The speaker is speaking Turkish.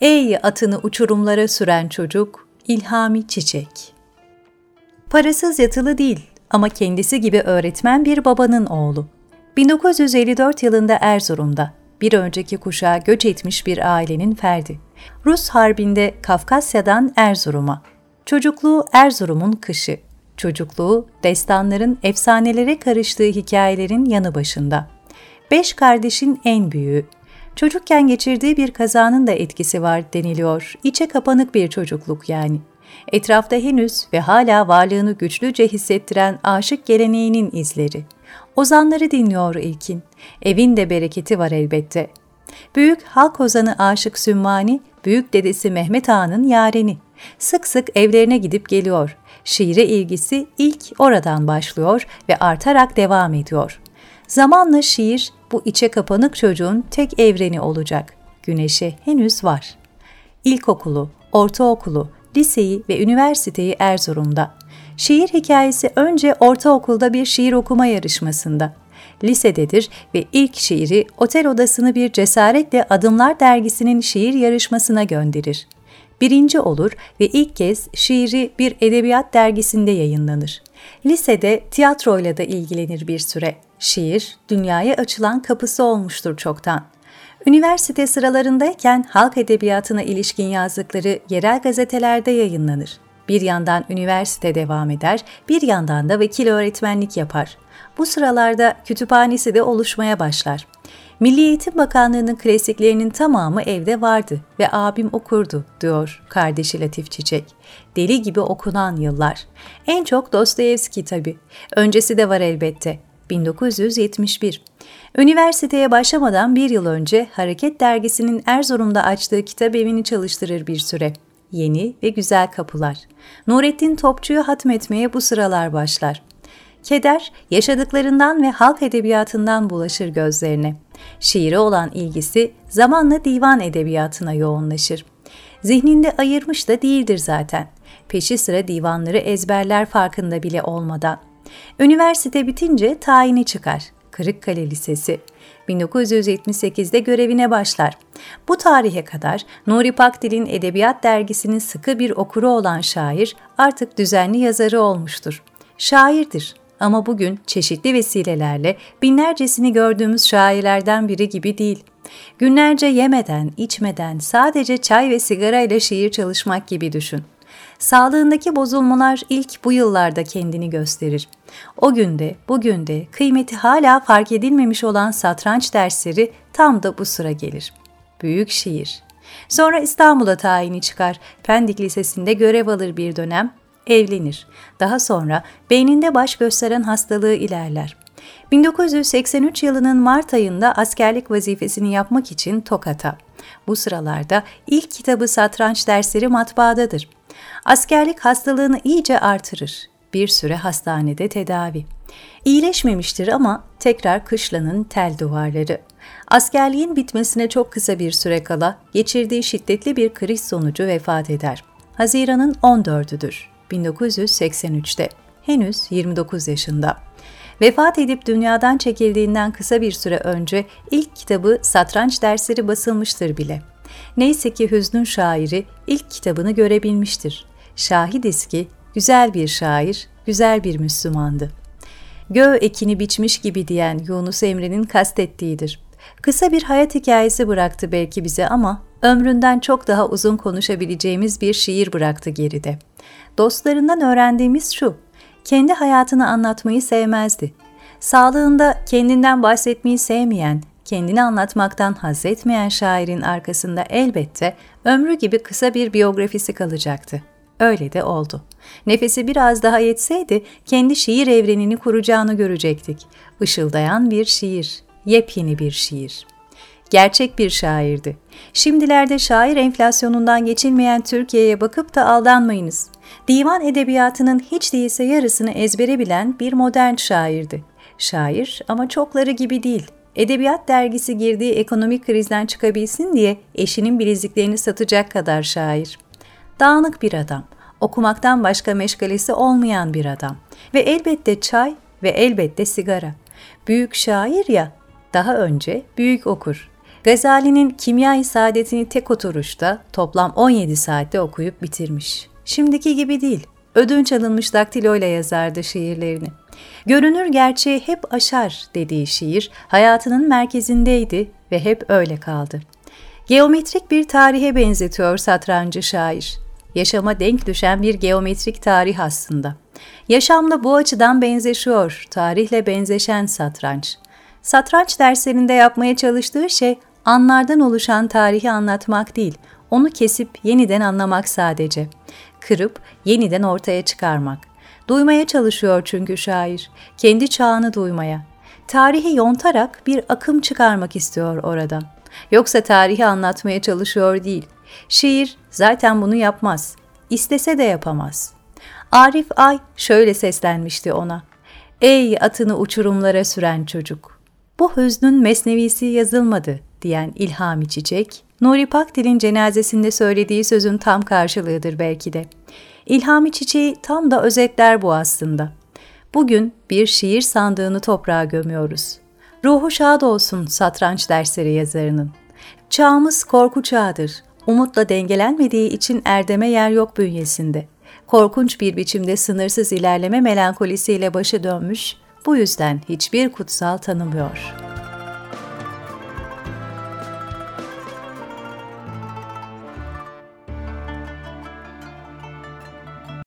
Ey atını uçurumlara süren çocuk, İlhami Çiçek. Parasız yatılı değil ama kendisi gibi öğretmen bir babanın oğlu. 1954 yılında Erzurum'da bir önceki kuşağa göç etmiş bir ailenin ferdi. Rus Harbi'nde Kafkasya'dan Erzurum'a. Çocukluğu Erzurum'un kışı. Çocukluğu destanların efsanelere karıştığı hikayelerin yanı başında. Beş kardeşin en büyüğü. Çocukken geçirdiği bir kazanın da etkisi var deniliyor. İçe kapanık bir çocukluk yani. Etrafta henüz ve hala varlığını güçlüce hissettiren aşık geleneğinin izleri. Ozanları dinliyor İlkin. Evin de bereketi var elbette. Büyük halk ozanı Aşık Sümmani, büyük dedesi Mehmet Ağa'nın yareni. Sık sık evlerine gidip geliyor. Şiire ilgisi ilk oradan başlıyor ve artarak devam ediyor. Zamanla şiir bu içe kapanık çocuğun tek evreni olacak. Güneşe henüz var. İlkokulu, ortaokulu, liseyi ve üniversiteyi Erzurum'da. Şiir hikayesi önce ortaokulda bir şiir okuma yarışmasında. Lisededir ve ilk şiiri otel odasını bir cesaretle Adımlar dergisinin şiir yarışmasına gönderir. Birinci olur ve ilk kez şiiri bir edebiyat dergisinde yayınlanır. Lisede tiyatroyla da ilgilenir bir süre. Şiir, dünyaya açılan kapısı olmuştur çoktan. Üniversite sıralarındayken halk edebiyatına ilişkin yazdıkları yerel gazetelerde yayınlanır. Bir yandan üniversite devam eder, bir yandan da vekil öğretmenlik yapar. Bu sıralarda kütüphanesi de oluşmaya başlar. Milli Eğitim Bakanlığı'nın klasiklerinin tamamı evde vardı ve abim okurdu, diyor kardeşi Latif Çiçek. Deli gibi okunan yıllar. En çok Dostoyevski tabii. Öncesi de var elbette. 1971. Üniversiteye başlamadan bir yıl önce Hareket Dergisi'nin Erzurum'da açtığı kitap evini çalıştırır bir süre. Yeni ve güzel kapılar. Nurettin Topçu'yu hatmetmeye bu sıralar başlar. Keder, yaşadıklarından ve halk edebiyatından bulaşır gözlerine. Şiire olan ilgisi zamanla divan edebiyatına yoğunlaşır. Zihninde ayırmış da değildir zaten. Peşi sıra divanları ezberler farkında bile olmadan. Üniversite bitince tayini çıkar. Kırıkkale Lisesi. 1978'de görevine başlar. Bu tarihe kadar Nuri Pakdil'in Edebiyat Dergisi'nin sıkı bir okuru olan şair artık düzenli yazarı olmuştur. Şairdir ama bugün çeşitli vesilelerle binlercesini gördüğümüz şairlerden biri gibi değil. Günlerce yemeden, içmeden sadece çay ve sigarayla şiir çalışmak gibi düşün. Sağlığındaki bozulmalar ilk bu yıllarda kendini gösterir. O günde, bugün de kıymeti hala fark edilmemiş olan satranç dersleri tam da bu sıra gelir. Büyük şiir. Sonra İstanbul'a tayini çıkar. Pendik Lisesi'nde görev alır bir dönem. Evlenir. Daha sonra beyninde baş gösteren hastalığı ilerler. 1983 yılının Mart ayında askerlik vazifesini yapmak için Tokat'a. Bu sıralarda ilk kitabı satranç dersleri matbaadadır. Askerlik hastalığını iyice artırır. Bir süre hastanede tedavi. İyileşmemiştir ama tekrar kışlanın tel duvarları. Askerliğin bitmesine çok kısa bir süre kala geçirdiği şiddetli bir kriz sonucu vefat eder. Haziran'ın 14'üdür. 1983'te. Henüz 29 yaşında. Vefat edip dünyadan çekildiğinden kısa bir süre önce ilk kitabı Satranç Dersleri basılmıştır bile. Neyse ki Hüznün şairi ilk kitabını görebilmiştir. Şahidiz ki güzel bir şair, güzel bir Müslümandı. Gö ekini biçmiş gibi diyen Yunus Emre'nin kastettiğidir. Kısa bir hayat hikayesi bıraktı belki bize ama ömründen çok daha uzun konuşabileceğimiz bir şiir bıraktı geride. Dostlarından öğrendiğimiz şu, kendi hayatını anlatmayı sevmezdi. Sağlığında kendinden bahsetmeyi sevmeyen, kendini anlatmaktan haz etmeyen şairin arkasında elbette ömrü gibi kısa bir biyografisi kalacaktı. Öyle de oldu. Nefesi biraz daha yetseydi kendi şiir evrenini kuracağını görecektik. Işıldayan bir şiir, yepyeni bir şiir. Gerçek bir şairdi. Şimdilerde şair enflasyonundan geçilmeyen Türkiye'ye bakıp da aldanmayınız. Divan edebiyatının hiç değilse yarısını ezbere bilen bir modern şairdi. Şair ama çokları gibi değil. Edebiyat dergisi girdiği ekonomik krizden çıkabilsin diye eşinin bileziklerini satacak kadar şair. Dağınık bir adam, okumaktan başka meşgalesi olmayan bir adam ve elbette çay ve elbette sigara. Büyük şair ya, daha önce büyük okur. Gazali'nin Kimya-i Saadetini tek oturuşta toplam 17 saatte okuyup bitirmiş. Şimdiki gibi değil, ödünç alınmış daktiloyla yazardı şiirlerini. Görünür gerçeği hep aşar dediği şiir hayatının merkezindeydi ve hep öyle kaldı. Geometrik bir tarihe benzetiyor satrancı şair. Yaşama denk düşen bir geometrik tarih aslında. Yaşamla bu açıdan benzeşiyor, tarihle benzeşen satranç. Satranç derslerinde yapmaya çalıştığı şey anlardan oluşan tarihi anlatmak değil, onu kesip yeniden anlamak sadece. Kırıp yeniden ortaya çıkarmak. Duymaya çalışıyor çünkü şair, kendi çağını duymaya. Tarihi yontarak bir akım çıkarmak istiyor oradan. Yoksa tarihi anlatmaya çalışıyor değil. Şiir zaten bunu yapmaz. İstese de yapamaz. Arif Ay şöyle seslenmişti ona. Ey atını uçurumlara süren çocuk! Bu hüznün mesnevisi yazılmadı diyen İlhami Çiçek, Nuri Pakdil'in cenazesinde söylediği sözün tam karşılığıdır belki de. İlhami Çiçeği tam da özetler bu aslında. Bugün bir şiir sandığını toprağa gömüyoruz. Ruhu şad olsun satranç dersleri yazarının. Çağımız korku çağıdır. Umutla dengelenmediği için erdeme yer yok bünyesinde. Korkunç bir biçimde sınırsız ilerleme melankolisiyle başı dönmüş, bu yüzden hiçbir kutsal tanımıyor.''